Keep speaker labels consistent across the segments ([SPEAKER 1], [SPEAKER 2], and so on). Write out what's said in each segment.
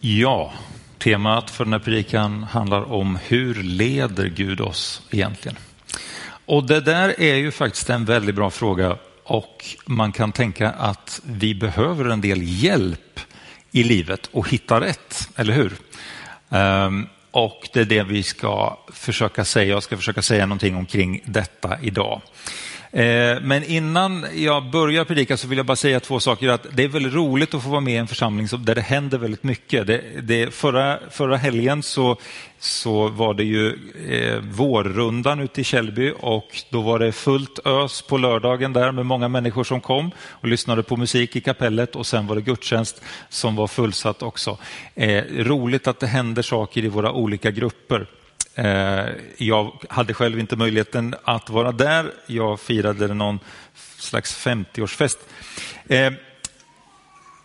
[SPEAKER 1] Ja, temat för den här predikan handlar om hur leder Gud oss egentligen? Och det där är ju faktiskt en väldigt bra fråga och man kan tänka att vi behöver en del hjälp i livet och hitta rätt, eller hur? Ehm, och det är det vi ska försöka säga. Jag ska försöka säga någonting omkring detta idag. Eh, men innan jag börjar predika så vill jag bara säga två saker. Att det är väldigt roligt att få vara med i en församling där det händer väldigt mycket. Det, det, förra, förra helgen så, så var det ju eh, vårrundan ute i Källby och då var det fullt ös på lördagen där med många människor som kom och lyssnade på musik i kapellet och sen var det gudstjänst som var fullsatt också. Eh, roligt att det händer saker i våra olika grupper. Eh, jag hade själv inte möjligheten att vara där. Jag firade någon slags 50-årsfest. Eh,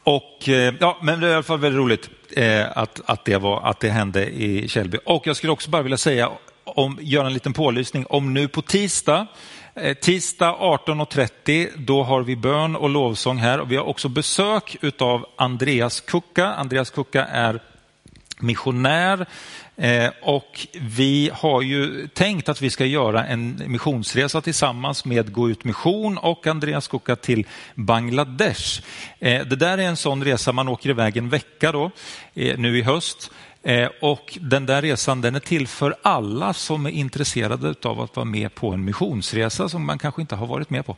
[SPEAKER 1] och, eh, ja, men det är i alla fall väldigt roligt att, att, det var, att det hände i Källby. Och jag skulle också bara vilja säga, om, göra en liten pålysning, om nu på tisdag Tisdag 18.30 då har vi bön och lovsång här och vi har också besök av Andreas Kucka. Andreas Kucka är missionär eh, och vi har ju tänkt att vi ska göra en missionsresa tillsammans med Gå ut mission och Andreas Kuka till Bangladesh. Eh, det där är en sån resa, man åker iväg en vecka då, eh, nu i höst. Eh, och den där resan den är till för alla som är intresserade av att vara med på en missionsresa som man kanske inte har varit med på.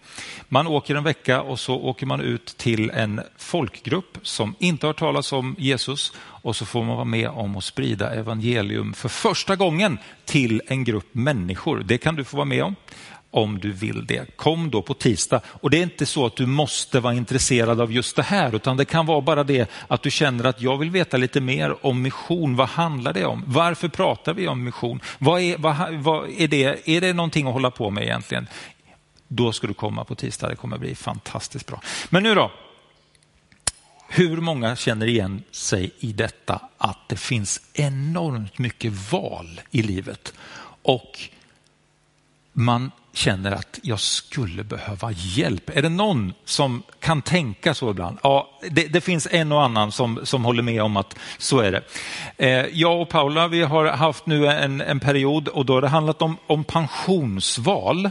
[SPEAKER 1] Man åker en vecka och så åker man ut till en folkgrupp som inte har talat om Jesus och så får man vara med om att sprida evangelium för första gången till en grupp människor. Det kan du få vara med om om du vill det. Kom då på tisdag. Och det är inte så att du måste vara intresserad av just det här, utan det kan vara bara det att du känner att jag vill veta lite mer om mission. Vad handlar det om? Varför pratar vi om mission? Vad är, vad, vad är, det? är det någonting att hålla på med egentligen? Då ska du komma på tisdag. Det kommer bli fantastiskt bra. Men nu då? Hur många känner igen sig i detta att det finns enormt mycket val i livet och man känner att jag skulle behöva hjälp. Är det någon som kan tänka så ibland? Ja, det, det finns en och annan som, som håller med om att så är det. Eh, jag och Paula vi har haft nu en, en period och då har det handlat om, om pensionsval.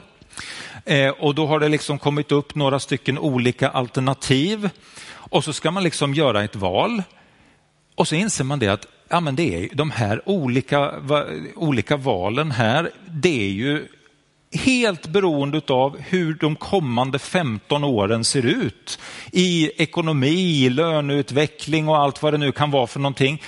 [SPEAKER 1] Eh, och då har det liksom kommit upp några stycken olika alternativ och så ska man liksom göra ett val. Och så inser man det att ja, men det är de här olika, va, olika valen här, det är ju helt beroende av hur de kommande 15 åren ser ut i ekonomi, löneutveckling och allt vad det nu kan vara för någonting.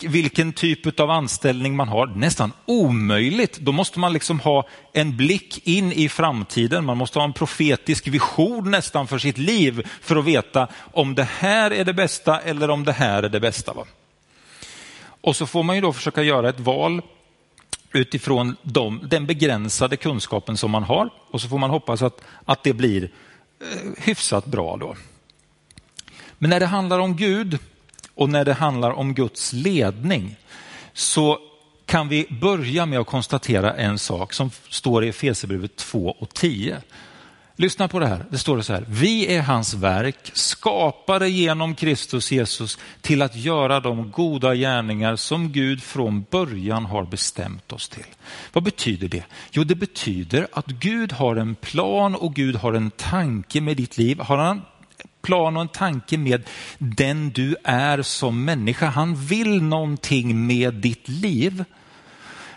[SPEAKER 1] Vilken typ av anställning man har, nästan omöjligt. Då måste man liksom ha en blick in i framtiden. Man måste ha en profetisk vision nästan för sitt liv för att veta om det här är det bästa eller om det här är det bästa. Va? Och så får man ju då försöka göra ett val utifrån de, den begränsade kunskapen som man har och så får man hoppas att, att det blir eh, hyfsat bra då. Men när det handlar om Gud och när det handlar om Guds ledning så kan vi börja med att konstatera en sak som står i Efesierbrevet 2 och 10. Lyssna på det här. Det står så här. Vi är hans verk, skapade genom Kristus Jesus till att göra de goda gärningar som Gud från början har bestämt oss till. Vad betyder det? Jo, det betyder att Gud har en plan och Gud har en tanke med ditt liv. Har han plan och en tanke med den du är som människa. Han vill någonting med ditt liv.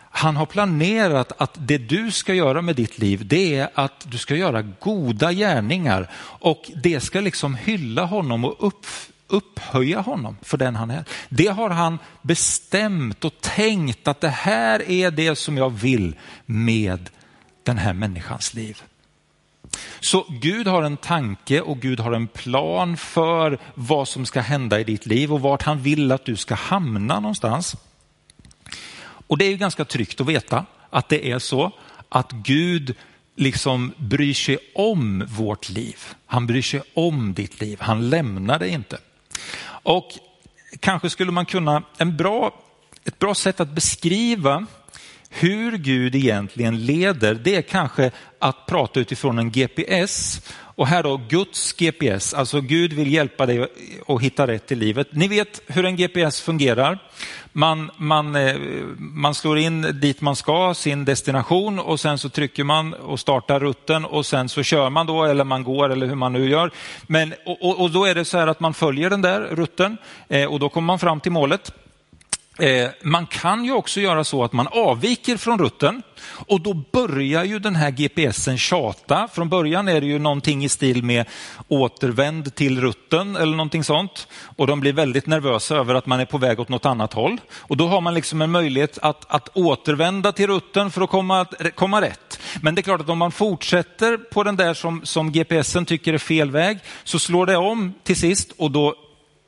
[SPEAKER 1] Han har planerat att det du ska göra med ditt liv, det är att du ska göra goda gärningar och det ska liksom hylla honom och upp, upphöja honom för den han är. Det har han bestämt och tänkt att det här är det som jag vill med den här människans liv. Så Gud har en tanke och Gud har en plan för vad som ska hända i ditt liv och vart han vill att du ska hamna någonstans. Och det är ju ganska tryggt att veta att det är så att Gud liksom bryr sig om vårt liv. Han bryr sig om ditt liv. Han lämnar det inte. Och kanske skulle man kunna, en bra, ett bra sätt att beskriva hur Gud egentligen leder, det är kanske att prata utifrån en GPS. Och här då Guds GPS, alltså Gud vill hjälpa dig att hitta rätt i livet. Ni vet hur en GPS fungerar. Man, man, eh, man slår in dit man ska, sin destination och sen så trycker man och startar rutten och sen så kör man då eller man går eller hur man nu gör. Men, och, och då är det så här att man följer den där rutten eh, och då kommer man fram till målet. Eh, man kan ju också göra så att man avviker från rutten och då börjar ju den här GPSen tjata. Från början är det ju någonting i stil med återvänd till rutten eller någonting sånt. Och de blir väldigt nervösa över att man är på väg åt något annat håll. Och då har man liksom en möjlighet att, att återvända till rutten för att komma, komma rätt. Men det är klart att om man fortsätter på den där som, som GPSen tycker är fel väg så slår det om till sist och då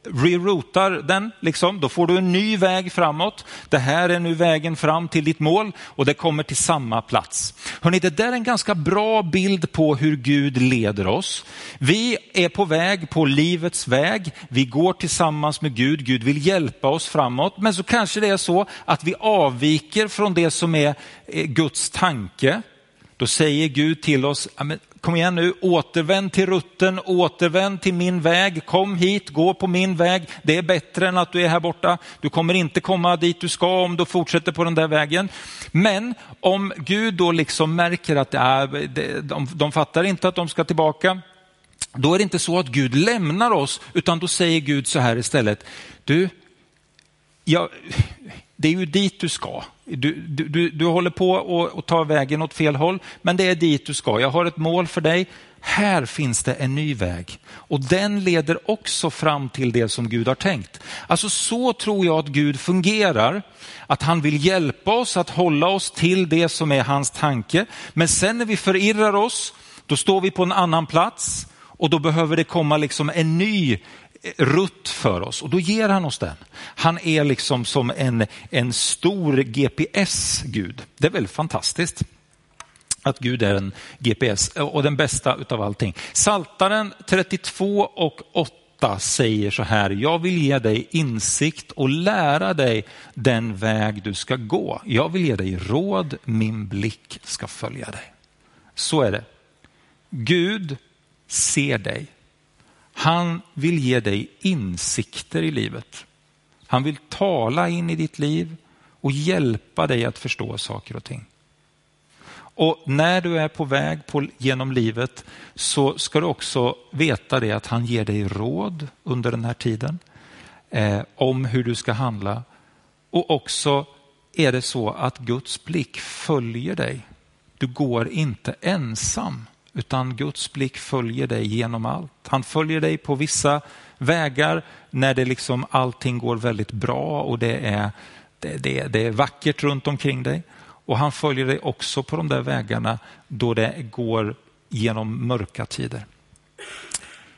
[SPEAKER 1] reroutar den, liksom, då får du en ny väg framåt. Det här är nu vägen fram till ditt mål och det kommer till samma plats. Hörrni, det där är en ganska bra bild på hur Gud leder oss. Vi är på väg på livets väg. Vi går tillsammans med Gud. Gud vill hjälpa oss framåt. Men så kanske det är så att vi avviker från det som är eh, Guds tanke. Då säger Gud till oss, kom igen nu, återvänd till rutten, återvänd till min väg, kom hit, gå på min väg. Det är bättre än att du är här borta. Du kommer inte komma dit du ska om du fortsätter på den där vägen. Men om Gud då liksom märker att de, de fattar inte att de ska tillbaka, då är det inte så att Gud lämnar oss, utan då säger Gud så här istället, du, jag, det är ju dit du ska. Du, du, du håller på att ta vägen åt fel håll, men det är dit du ska. Jag har ett mål för dig. Här finns det en ny väg och den leder också fram till det som Gud har tänkt. Alltså så tror jag att Gud fungerar, att han vill hjälpa oss att hålla oss till det som är hans tanke. Men sen när vi förirrar oss, då står vi på en annan plats och då behöver det komma liksom en ny rutt för oss och då ger han oss den. Han är liksom som en, en stor GPS-gud. Det är väl fantastiskt att Gud är en GPS eh, och den bästa utav allting. Saltaren 32 och 8 säger så här, jag vill ge dig insikt och lära dig den väg du ska gå. Jag vill ge dig råd, min blick ska följa dig. Så är det. Gud ser dig han vill ge dig insikter i livet. Han vill tala in i ditt liv och hjälpa dig att förstå saker och ting. Och när du är på väg på, genom livet så ska du också veta det att han ger dig råd under den här tiden eh, om hur du ska handla. Och också är det så att Guds blick följer dig. Du går inte ensam utan Guds blick följer dig genom allt. Han följer dig på vissa vägar när det liksom allting går väldigt bra och det är, det, det, det är vackert runt omkring dig. Och han följer dig också på de där vägarna då det går genom mörka tider.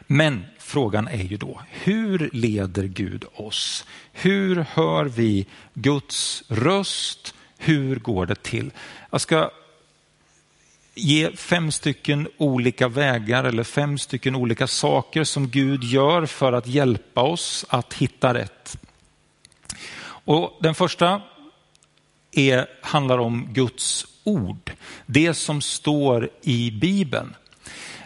[SPEAKER 1] Men frågan är ju då, hur leder Gud oss? Hur hör vi Guds röst? Hur går det till? Jag ska ge fem stycken olika vägar eller fem stycken olika saker som Gud gör för att hjälpa oss att hitta rätt. Och den första är, handlar om Guds ord, det som står i Bibeln.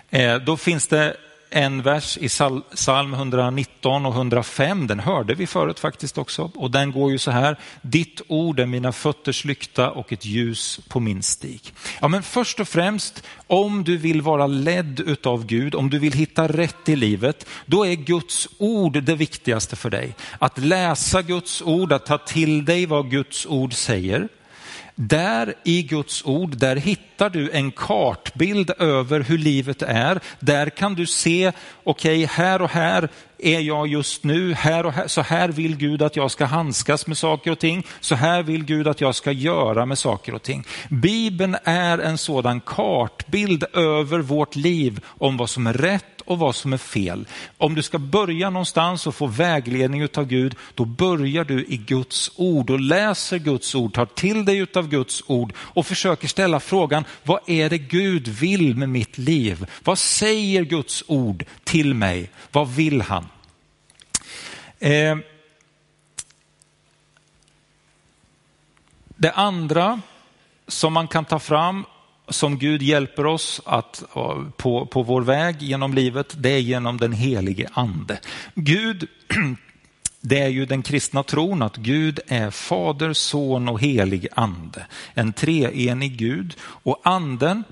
[SPEAKER 1] Eh, då finns det en vers i psalm 119 och 105, den hörde vi förut faktiskt också. Och den går ju så här, ditt ord är mina fötters lykta och ett ljus på min stig. Ja men först och främst, om du vill vara ledd utav Gud, om du vill hitta rätt i livet, då är Guds ord det viktigaste för dig. Att läsa Guds ord, att ta till dig vad Guds ord säger. Där i Guds ord, där hittar du en kartbild över hur livet är. Där kan du se, okej okay, här och här är jag just nu, här och här, så här vill Gud att jag ska handskas med saker och ting, så här vill Gud att jag ska göra med saker och ting. Bibeln är en sådan kartbild över vårt liv om vad som är rätt och vad som är fel. Om du ska börja någonstans och få vägledning av Gud, då börjar du i Guds ord och läser Guds ord, tar till dig av Guds ord och försöker ställa frågan, vad är det Gud vill med mitt liv? Vad säger Guds ord till mig? Vad vill han? Eh, det andra som man kan ta fram som Gud hjälper oss att, eh, på, på vår väg genom livet, det är genom den helige ande. Gud, det är ju den kristna tron att Gud är fader, son och helig ande. En treenig Gud och anden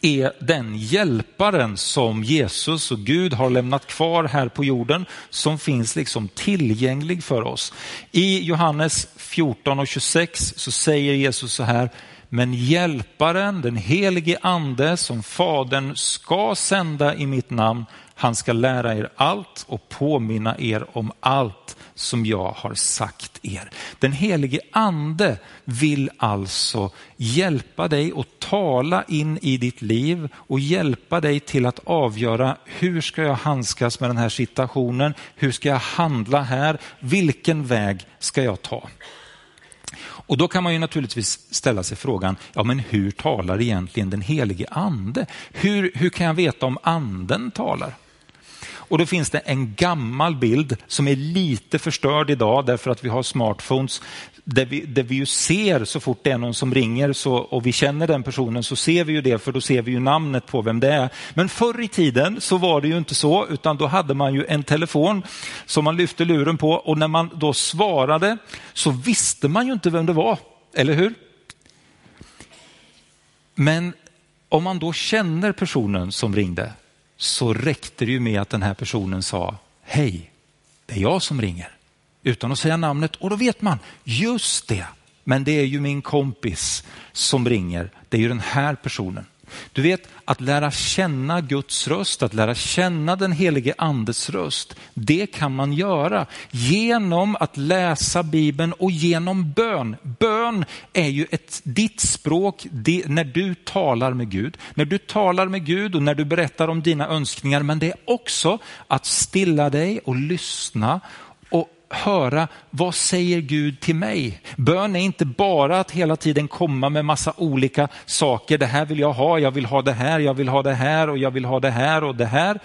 [SPEAKER 1] är den hjälparen som Jesus och Gud har lämnat kvar här på jorden som finns liksom tillgänglig för oss. I Johannes 14 och 26 så säger Jesus så här, men hjälparen, den helige ande som fadern ska sända i mitt namn, han ska lära er allt och påminna er om allt som jag har sagt er. Den helige ande vill alltså hjälpa dig och tala in i ditt liv och hjälpa dig till att avgöra hur ska jag handskas med den här situationen? Hur ska jag handla här? Vilken väg ska jag ta? Och då kan man ju naturligtvis ställa sig frågan, ja men hur talar egentligen den helige ande? Hur, hur kan jag veta om anden talar? Och då finns det en gammal bild som är lite förstörd idag därför att vi har smartphones där vi, där vi ju ser så fort det är någon som ringer så, och vi känner den personen så ser vi ju det för då ser vi ju namnet på vem det är. Men förr i tiden så var det ju inte så utan då hade man ju en telefon som man lyfte luren på och när man då svarade så visste man ju inte vem det var, eller hur? Men om man då känner personen som ringde så räckte det ju med att den här personen sa hej, det är jag som ringer. Utan att säga namnet och då vet man, just det, men det är ju min kompis som ringer. Det är ju den här personen. Du vet, att lära känna Guds röst, att lära känna den helige andes röst, det kan man göra genom att läsa Bibeln och genom bön. Bön är ju ett, ditt språk det, när du talar med Gud. När du talar med Gud och när du berättar om dina önskningar, men det är också att stilla dig och lyssna höra vad säger Gud till mig? Bön är inte bara att hela tiden komma med massa olika saker. Det här vill jag ha, jag vill ha det här, jag vill ha det här och jag vill ha det här och det här.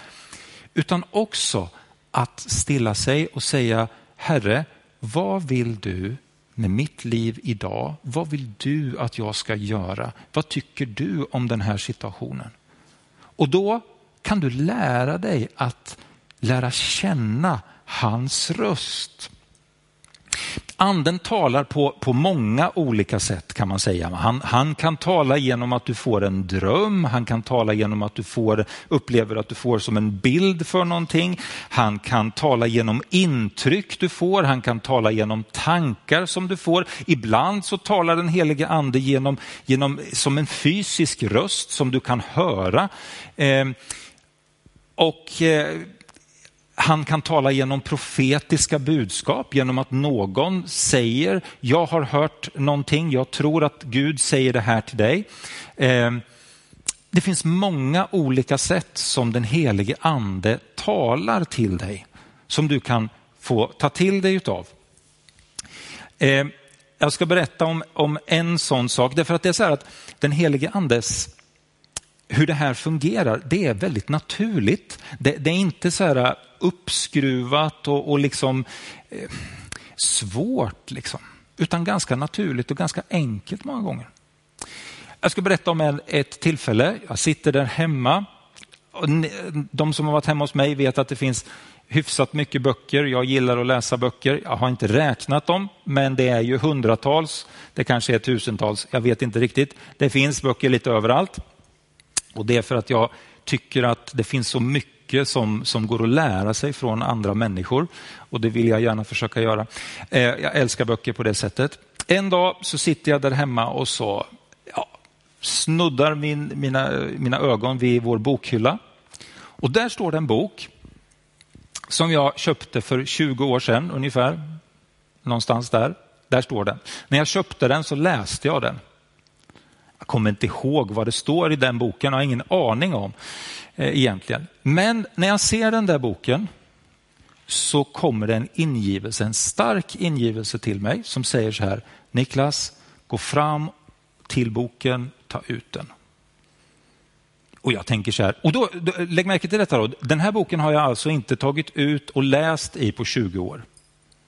[SPEAKER 1] Utan också att stilla sig och säga, Herre, vad vill du med mitt liv idag? Vad vill du att jag ska göra? Vad tycker du om den här situationen? Och då kan du lära dig att lära känna hans röst. Anden talar på, på många olika sätt kan man säga. Han, han, kan tala genom att du får en dröm, han kan tala genom att du får, upplever att du får som en bild för någonting. Han kan tala genom intryck du får, han kan tala genom tankar som du får. Ibland så talar den helige ande genom, genom, som en fysisk röst som du kan höra. Eh, och eh, han kan tala genom profetiska budskap, genom att någon säger, jag har hört någonting, jag tror att Gud säger det här till dig. Eh, det finns många olika sätt som den helige ande talar till dig, som du kan få ta till dig utav. Eh, jag ska berätta om, om en sån sak, därför att det är så här att den helige andes hur det här fungerar, det är väldigt naturligt. Det, det är inte så här äh, uppskruvat och, och liksom eh, svårt, liksom, utan ganska naturligt och ganska enkelt många gånger. Jag ska berätta om en, ett tillfälle. Jag sitter där hemma. De som har varit hemma hos mig vet att det finns hyfsat mycket böcker. Jag gillar att läsa böcker. Jag har inte räknat dem, men det är ju hundratals. Det kanske är tusentals. Jag vet inte riktigt. Det finns böcker lite överallt. Och det är för att jag tycker att det finns så mycket som, som går att lära sig från andra människor. Och det vill jag gärna försöka göra. Eh, jag älskar böcker på det sättet. En dag så sitter jag där hemma och så ja, snuddar min, mina, mina ögon vid vår bokhylla. Och där står det en bok som jag köpte för 20 år sedan ungefär. Någonstans där. Där står den. När jag köpte den så läste jag den. Jag kommer inte ihåg vad det står i den boken, jag har ingen aning om eh, egentligen. Men när jag ser den där boken så kommer det en ingivelse, en stark ingivelse till mig som säger så här, Niklas, gå fram till boken, ta ut den. Och jag tänker så här, och då, då, lägg märke till detta då, den här boken har jag alltså inte tagit ut och läst i på 20 år.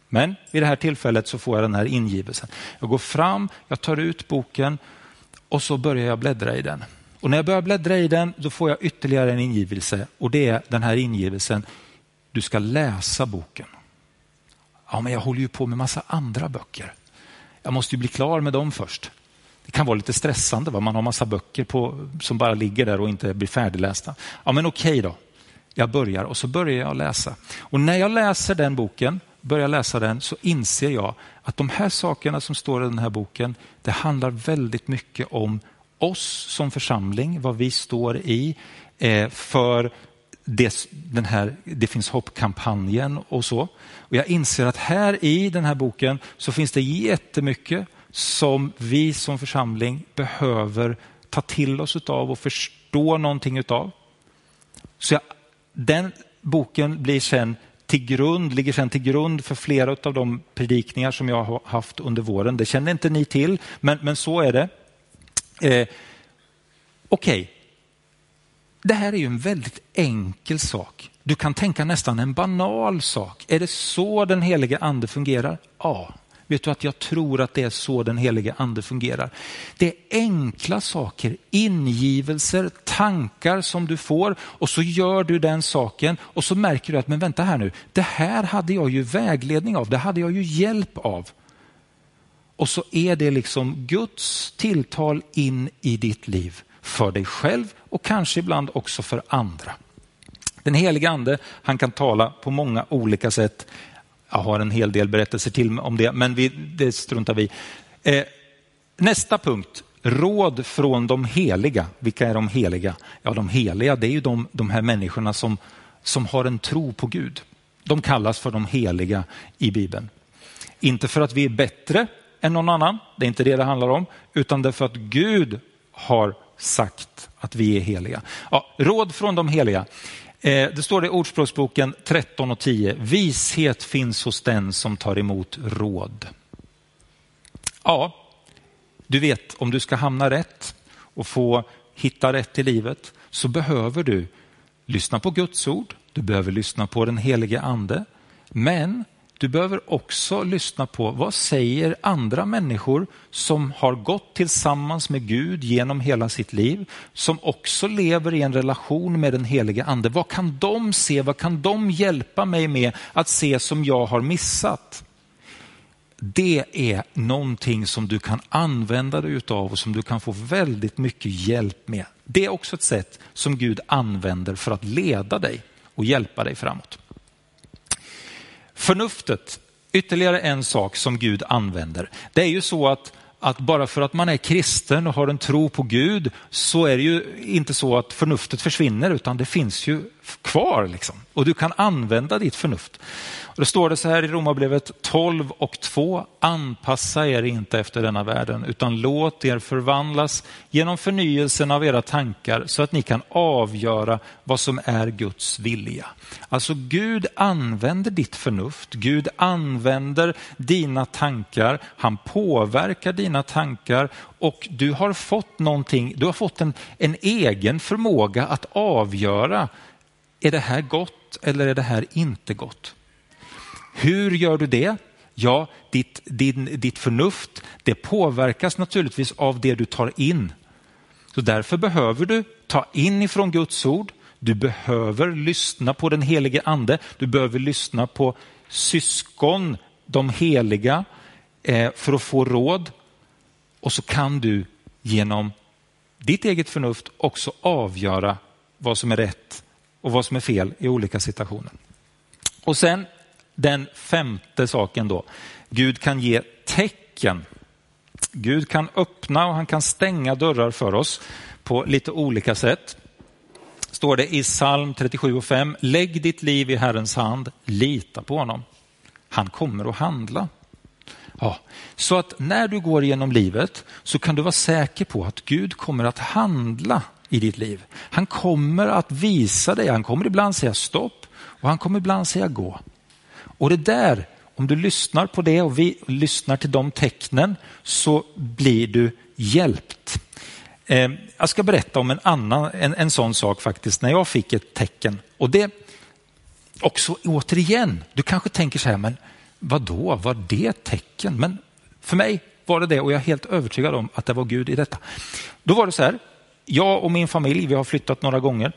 [SPEAKER 1] Men vid det här tillfället så får jag den här ingivelsen. Jag går fram, jag tar ut boken och så börjar jag bläddra i den. Och när jag börjar bläddra i den, då får jag ytterligare en ingivelse. Och det är den här ingivelsen, du ska läsa boken. Ja, men jag håller ju på med massa andra böcker. Jag måste ju bli klar med dem först. Det kan vara lite stressande, va? man har massa böcker på, som bara ligger där och inte blir färdiglästa. Ja, men okej då. Jag börjar och så börjar jag läsa. Och när jag läser den boken, börjar läsa den, så inser jag att de här sakerna som står i den här boken, det handlar väldigt mycket om oss som församling, vad vi står i, eh, för det, den här Det finns hopp-kampanjen och så. Och jag inser att här i den här boken så finns det jättemycket som vi som församling behöver ta till oss av och förstå någonting utav. Så jag, den boken blir sen till grund, ligger sen till grund för flera av de predikningar som jag har haft under våren. Det känner inte ni till, men, men så är det. Eh, Okej, okay. det här är ju en väldigt enkel sak. Du kan tänka nästan en banal sak. Är det så den helige ande fungerar? Ja, Vet du att jag tror att det är så den helige ande fungerar. Det är enkla saker, ingivelser, tankar som du får och så gör du den saken och så märker du att men vänta här nu, det här hade jag ju vägledning av, det hade jag ju hjälp av. Och så är det liksom Guds tilltal in i ditt liv för dig själv och kanske ibland också för andra. Den helige ande, han kan tala på många olika sätt. Jag har en hel del berättelser till om det, men vi, det struntar vi eh, Nästa punkt, råd från de heliga. Vilka är de heliga? Ja, de heliga det är ju de, de här människorna som, som har en tro på Gud. De kallas för de heliga i Bibeln. Inte för att vi är bättre än någon annan, det är inte det det handlar om, utan därför att Gud har sagt att vi är heliga. Ja, råd från de heliga. Eh, det står i Ordspråksboken 13 och 10. Vishet finns hos den som tar emot råd. Ja, du vet om du ska hamna rätt och få hitta rätt i livet så behöver du lyssna på Guds ord. Du behöver lyssna på den helige ande. Men du behöver också lyssna på vad säger andra människor som har gått tillsammans med Gud genom hela sitt liv, som också lever i en relation med den helige ande. Vad kan de se? Vad kan de hjälpa mig med att se som jag har missat? Det är någonting som du kan använda dig utav och som du kan få väldigt mycket hjälp med. Det är också ett sätt som Gud använder för att leda dig och hjälpa dig framåt. Förnuftet, ytterligare en sak som Gud använder. Det är ju så att, att bara för att man är kristen och har en tro på Gud så är det ju inte så att förnuftet försvinner utan det finns ju kvar. Liksom. Och du kan använda ditt förnuft. Och då står det så här i Romarbrevet 12 och 2. Anpassa er inte efter denna världen utan låt er förvandlas genom förnyelsen av era tankar så att ni kan avgöra vad som är Guds vilja. Alltså Gud använder ditt förnuft, Gud använder dina tankar, han påverkar dina tankar och du har fått någonting, du har fått en, en egen förmåga att avgöra är det här gott eller är det här inte gott? Hur gör du det? Ja, ditt, din, ditt förnuft det påverkas naturligtvis av det du tar in. Så därför behöver du ta in ifrån Guds ord. Du behöver lyssna på den helige ande. Du behöver lyssna på syskon, de heliga, eh, för att få råd. Och så kan du genom ditt eget förnuft också avgöra vad som är rätt och vad som är fel i olika situationer. Och sen den femte saken då. Gud kan ge tecken. Gud kan öppna och han kan stänga dörrar för oss på lite olika sätt. Står det i psalm 37 och 5. Lägg ditt liv i Herrens hand, lita på honom. Han kommer att handla. Ja, så att när du går genom livet så kan du vara säker på att Gud kommer att handla i ditt liv. Han kommer att visa dig, han kommer ibland säga stopp och han kommer ibland säga gå. Och det där, om du lyssnar på det och vi lyssnar till de tecknen så blir du hjälpt. Eh, jag ska berätta om en, annan, en, en sån sak faktiskt när jag fick ett tecken. Och det också återigen, du kanske tänker så här, men vad då, var det tecken? Men för mig var det det och jag är helt övertygad om att det var Gud i detta. Då var det så här, jag och min familj, vi har flyttat några gånger.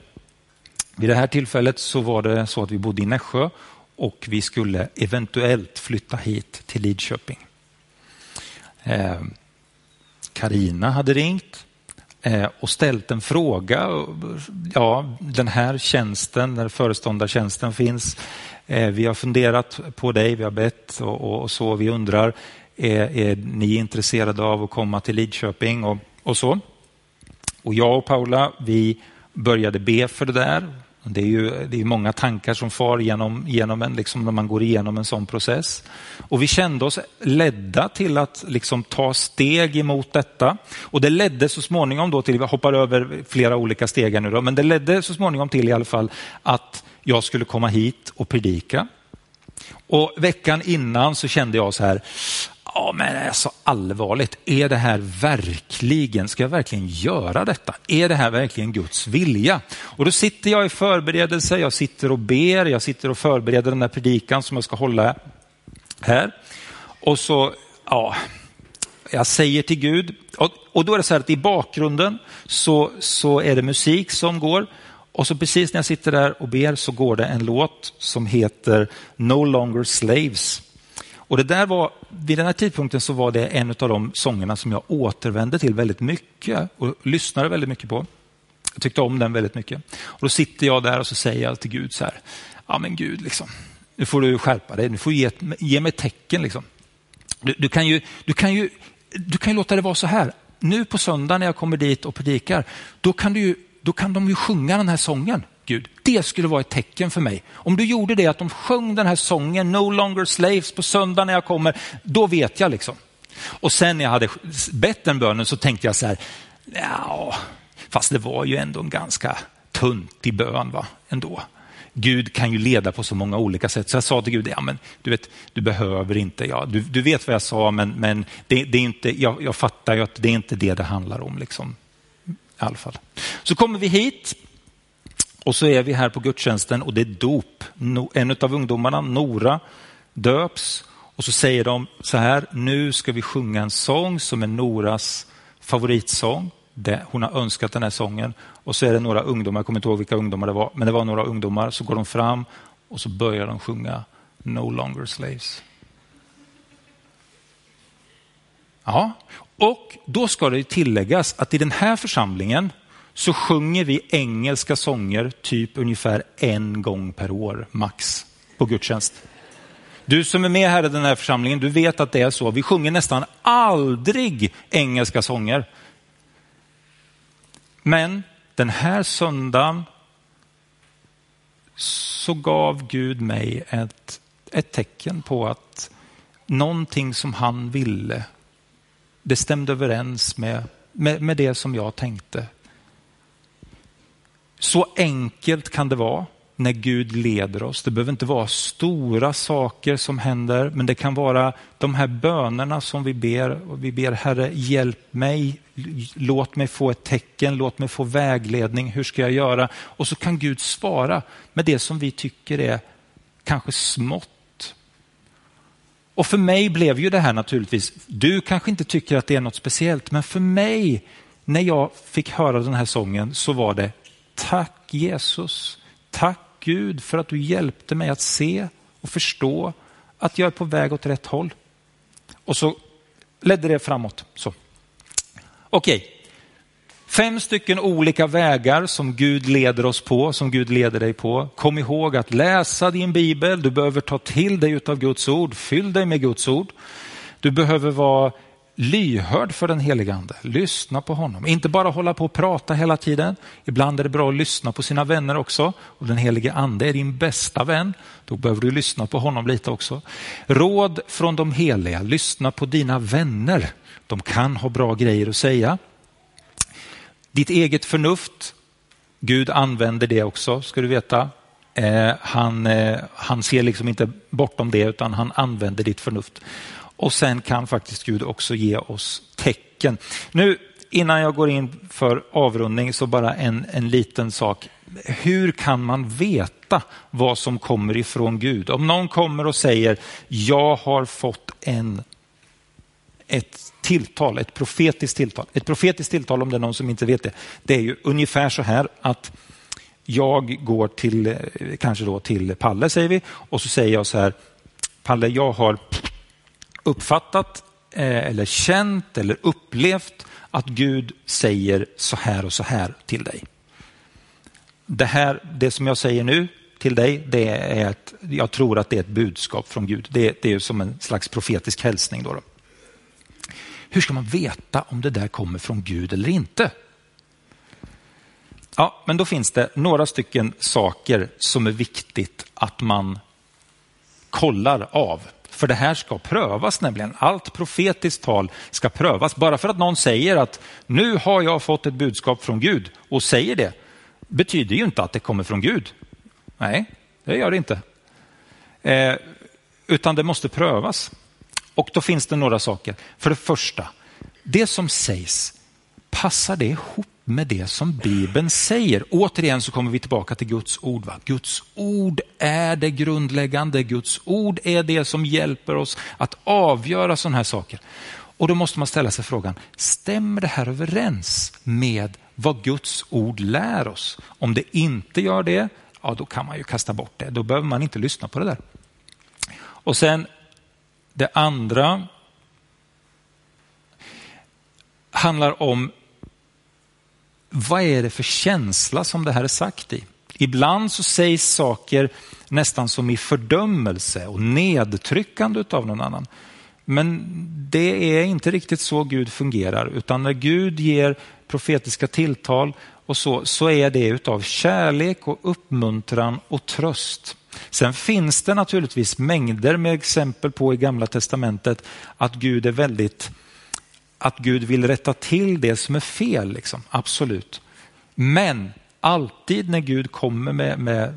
[SPEAKER 1] Vid det här tillfället så var det så att vi bodde i Nässjö och vi skulle eventuellt flytta hit till Lidköping. Eh, Karina eh, hade ringt eh, och ställt en fråga. Ja, den här tjänsten, den föreståndartjänsten finns, eh, vi har funderat på dig, vi har bett och, och så. Vi undrar, är, är, ni intresserade av att komma till Lidköping och, och så? Och jag och Paula, vi började be för det där. Det är ju det är många tankar som far genom, genom en liksom när man går igenom en sån process. Och vi kände oss ledda till att liksom ta steg emot detta. Och det ledde så småningom då till, vi hoppar över flera olika steg nu då, men det ledde så småningom till i alla fall att jag skulle komma hit och predika. Och veckan innan så kände jag så här, Ja, men är så allvarligt. Är det här verkligen, ska jag verkligen göra detta? Är det här verkligen Guds vilja? Och då sitter jag i förberedelse, jag sitter och ber, jag sitter och förbereder den här predikan som jag ska hålla här. Och så, ja, jag säger till Gud, och, och då är det så här att i bakgrunden så, så är det musik som går. Och så precis när jag sitter där och ber så går det en låt som heter No longer slaves. Och det där var, vid den här tidpunkten så var det en av de sångerna som jag återvände till väldigt mycket och lyssnade väldigt mycket på. Jag tyckte om den väldigt mycket. Och då sitter jag där och så säger jag till Gud så här, ja men Gud, liksom, nu får du skärpa dig, nu får du ge, ge mig tecken. Liksom. Du, du, kan ju, du, kan ju, du kan ju låta det vara så här, nu på söndag när jag kommer dit och predikar, då kan, du, då kan de ju sjunga den här sången. Gud. Det skulle vara ett tecken för mig. Om du gjorde det, att de sjöng den här sången, No longer slaves, på söndag när jag kommer, då vet jag liksom. Och sen när jag hade bett den bönen så tänkte jag så här, ja, fast det var ju ändå en ganska tuntig bön va, ändå. Gud kan ju leda på så många olika sätt. Så jag sa till Gud, ja, men, du, vet, du behöver inte, ja, du, du vet vad jag sa, men, men det, det är inte, jag, jag fattar ju att det är inte det det handlar om. Liksom. I alla fall. Så kommer vi hit och så är vi här på gudstjänsten och det är dop. En av ungdomarna, Nora, döps och så säger de så här, nu ska vi sjunga en sång som är Noras favoritsång. Hon har önskat den här sången och så är det några ungdomar, jag kommer inte ihåg vilka ungdomar det var, men det var några ungdomar, så går de fram och så börjar de sjunga No longer slaves. Ja, och då ska det tilläggas att i den här församlingen så sjunger vi engelska sånger typ ungefär en gång per år, max, på gudstjänst. Du som är med här i den här församlingen, du vet att det är så. Vi sjunger nästan aldrig engelska sånger. Men den här söndagen så gav Gud mig ett, ett tecken på att någonting som han ville, det stämde överens med, med, med det som jag tänkte. Så enkelt kan det vara när Gud leder oss. Det behöver inte vara stora saker som händer, men det kan vara de här bönerna som vi ber. Och vi ber Herre, hjälp mig, låt mig få ett tecken, låt mig få vägledning, hur ska jag göra? Och så kan Gud svara med det som vi tycker är kanske smått. Och för mig blev ju det här naturligtvis, du kanske inte tycker att det är något speciellt, men för mig när jag fick höra den här sången så var det Tack Jesus, tack Gud för att du hjälpte mig att se och förstå att jag är på väg åt rätt håll. Och så ledde det framåt. Så. Okej, fem stycken olika vägar som Gud leder oss på, som Gud leder dig på. Kom ihåg att läsa din bibel, du behöver ta till dig av Guds ord, fyll dig med Guds ord. Du behöver vara lyhörd för den helige ande. Lyssna på honom. Inte bara hålla på och prata hela tiden. Ibland är det bra att lyssna på sina vänner också. Och den helige ande är din bästa vän. Då behöver du lyssna på honom lite också. Råd från de heliga. Lyssna på dina vänner. De kan ha bra grejer att säga. Ditt eget förnuft. Gud använder det också, ska du veta. Eh, han, eh, han ser liksom inte bortom det utan han använder ditt förnuft. Och sen kan faktiskt Gud också ge oss tecken. Nu innan jag går in för avrundning så bara en, en liten sak. Hur kan man veta vad som kommer ifrån Gud? Om någon kommer och säger, jag har fått en, ett tilltal, ett profetiskt tilltal. Ett profetiskt tilltal, om det är någon som inte vet det, det är ju ungefär så här att jag går till, eh, kanske då till Palle säger vi, och så säger jag så här, Palle jag har uppfattat eh, eller känt eller upplevt att Gud säger så här och så här till dig. Det, här, det som jag säger nu till dig, det är ett, jag tror att det är ett budskap från Gud. Det, det är som en slags profetisk hälsning. Då, då. Hur ska man veta om det där kommer från Gud eller inte? Ja, men då finns det några stycken saker som är viktigt att man kollar av. För det här ska prövas nämligen. Allt profetiskt tal ska prövas. Bara för att någon säger att nu har jag fått ett budskap från Gud och säger det, betyder ju inte att det kommer från Gud. Nej, det gör det inte. Eh, utan det måste prövas. Och då finns det några saker. För det första, det som sägs, passar det ihop med det som Bibeln säger? Återigen så kommer vi tillbaka till Guds ord. Va? Guds ord är det grundläggande. Guds ord är det som hjälper oss att avgöra sådana här saker. Och då måste man ställa sig frågan, stämmer det här överens med vad Guds ord lär oss? Om det inte gör det, ja då kan man ju kasta bort det. Då behöver man inte lyssna på det där. Och sen det andra handlar om vad är det för känsla som det här är sagt i? Ibland så sägs saker nästan som i fördömelse och nedtryckande av någon annan. Men det är inte riktigt så Gud fungerar, utan när Gud ger profetiska tilltal och så, så är det utav kärlek och uppmuntran och tröst. Sen finns det naturligtvis mängder med exempel på i Gamla Testamentet att Gud är väldigt att Gud vill rätta till det som är fel, liksom. absolut. Men alltid när Gud kommer med, med,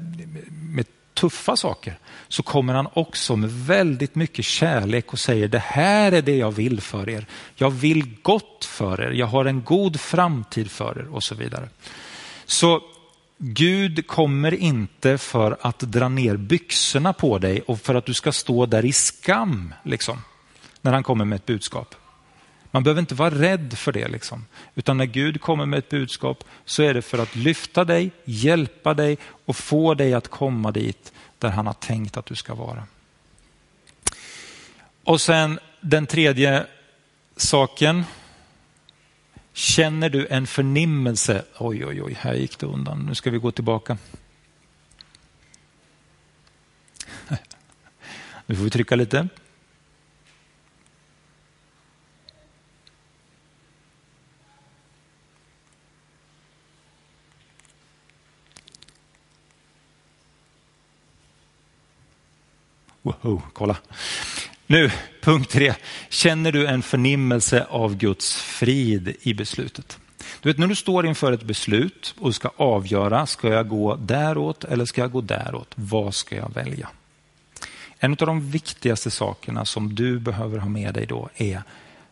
[SPEAKER 1] med tuffa saker så kommer han också med väldigt mycket kärlek och säger det här är det jag vill för er. Jag vill gott för er, jag har en god framtid för er och så vidare. Så Gud kommer inte för att dra ner byxorna på dig och för att du ska stå där i skam liksom, när han kommer med ett budskap. Man behöver inte vara rädd för det. Liksom. Utan när Gud kommer med ett budskap så är det för att lyfta dig, hjälpa dig och få dig att komma dit där han har tänkt att du ska vara. Och sen den tredje saken. Känner du en förnimmelse? Oj, oj, oj, här gick det undan. Nu ska vi gå tillbaka. Nu får vi trycka lite. Wow, kolla. Nu, punkt tre. Känner du en förnimmelse av Guds frid i beslutet? Du vet när du står inför ett beslut och ska avgöra, ska jag gå däråt eller ska jag gå däråt? Vad ska jag välja? En av de viktigaste sakerna som du behöver ha med dig då är,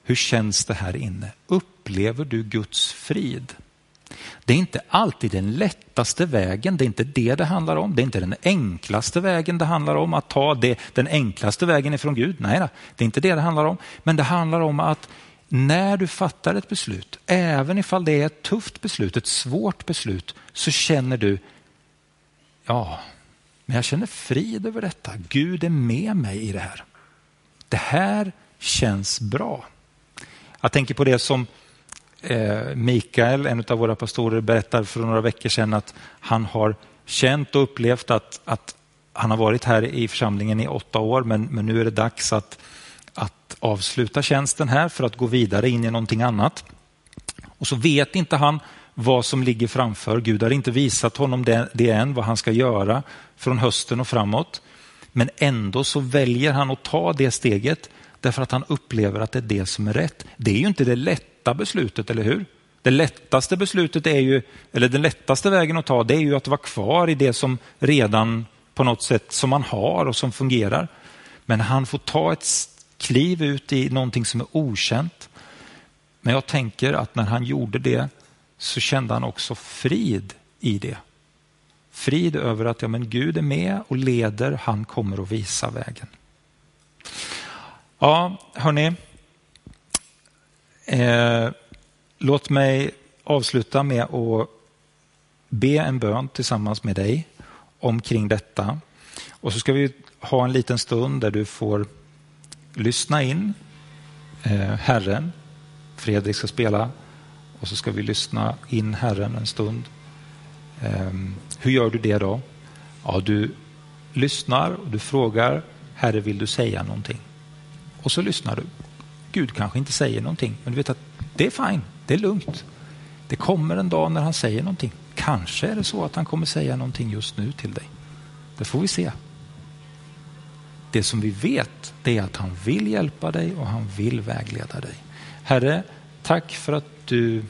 [SPEAKER 1] hur känns det här inne? Upplever du Guds frid? Det är inte alltid den lättaste vägen, det är inte det det handlar om. Det är inte den enklaste vägen det handlar om, att ta det, den enklaste vägen ifrån Gud. Nej, det är inte det det handlar om. Men det handlar om att när du fattar ett beslut, även ifall det är ett tufft beslut, ett svårt beslut, så känner du, ja, men jag känner frid över detta. Gud är med mig i det här. Det här känns bra. Jag tänker på det som Eh, Mikael, en av våra pastorer, berättade för några veckor sedan att han har känt och upplevt att, att han har varit här i församlingen i åtta år, men, men nu är det dags att, att avsluta tjänsten här för att gå vidare in i någonting annat. Och så vet inte han vad som ligger framför. Gud har inte visat honom det, det än, vad han ska göra från hösten och framåt. Men ändå så väljer han att ta det steget därför att han upplever att det är det som är rätt. Det är ju inte det lätta beslutet, eller hur? Det lättaste beslutet är ju, eller den lättaste vägen att ta, det är ju att vara kvar i det som redan på något sätt som man har och som fungerar. Men han får ta ett kliv ut i någonting som är okänt. Men jag tänker att när han gjorde det så kände han också frid i det. Frid över att ja, men Gud är med och leder, han kommer att visa vägen. Ja, hörni, Eh, låt mig avsluta med att be en bön tillsammans med dig omkring detta. Och så ska vi ha en liten stund där du får lyssna in eh, Herren. Fredrik ska spela och så ska vi lyssna in Herren en stund. Eh, hur gör du det då? Ja, du lyssnar och du frågar Herre, vill du säga någonting? Och så lyssnar du. Gud kanske inte säger någonting, men du vet att det är fine, det är lugnt. Det kommer en dag när han säger någonting. Kanske är det så att han kommer säga någonting just nu till dig. Det får vi se. Det som vi vet det är att han vill hjälpa dig och han vill vägleda dig. Herre, tack för att du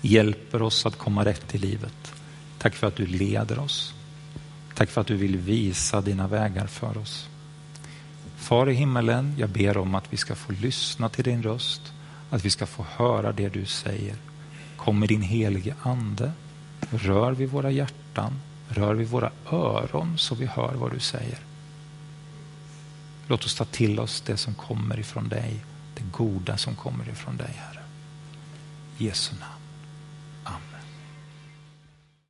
[SPEAKER 1] hjälper oss att komma rätt i livet. Tack för att du leder oss. Tack för att du vill visa dina vägar för oss. Far i himmelen, jag ber om att vi ska få lyssna till din röst, att vi ska få höra det du säger. Kom med din helige ande, rör vid våra hjärtan, rör vid våra öron så vi hör vad du säger. Låt oss ta till oss det som kommer ifrån dig, det goda som kommer ifrån dig, Herre. Jesu namn.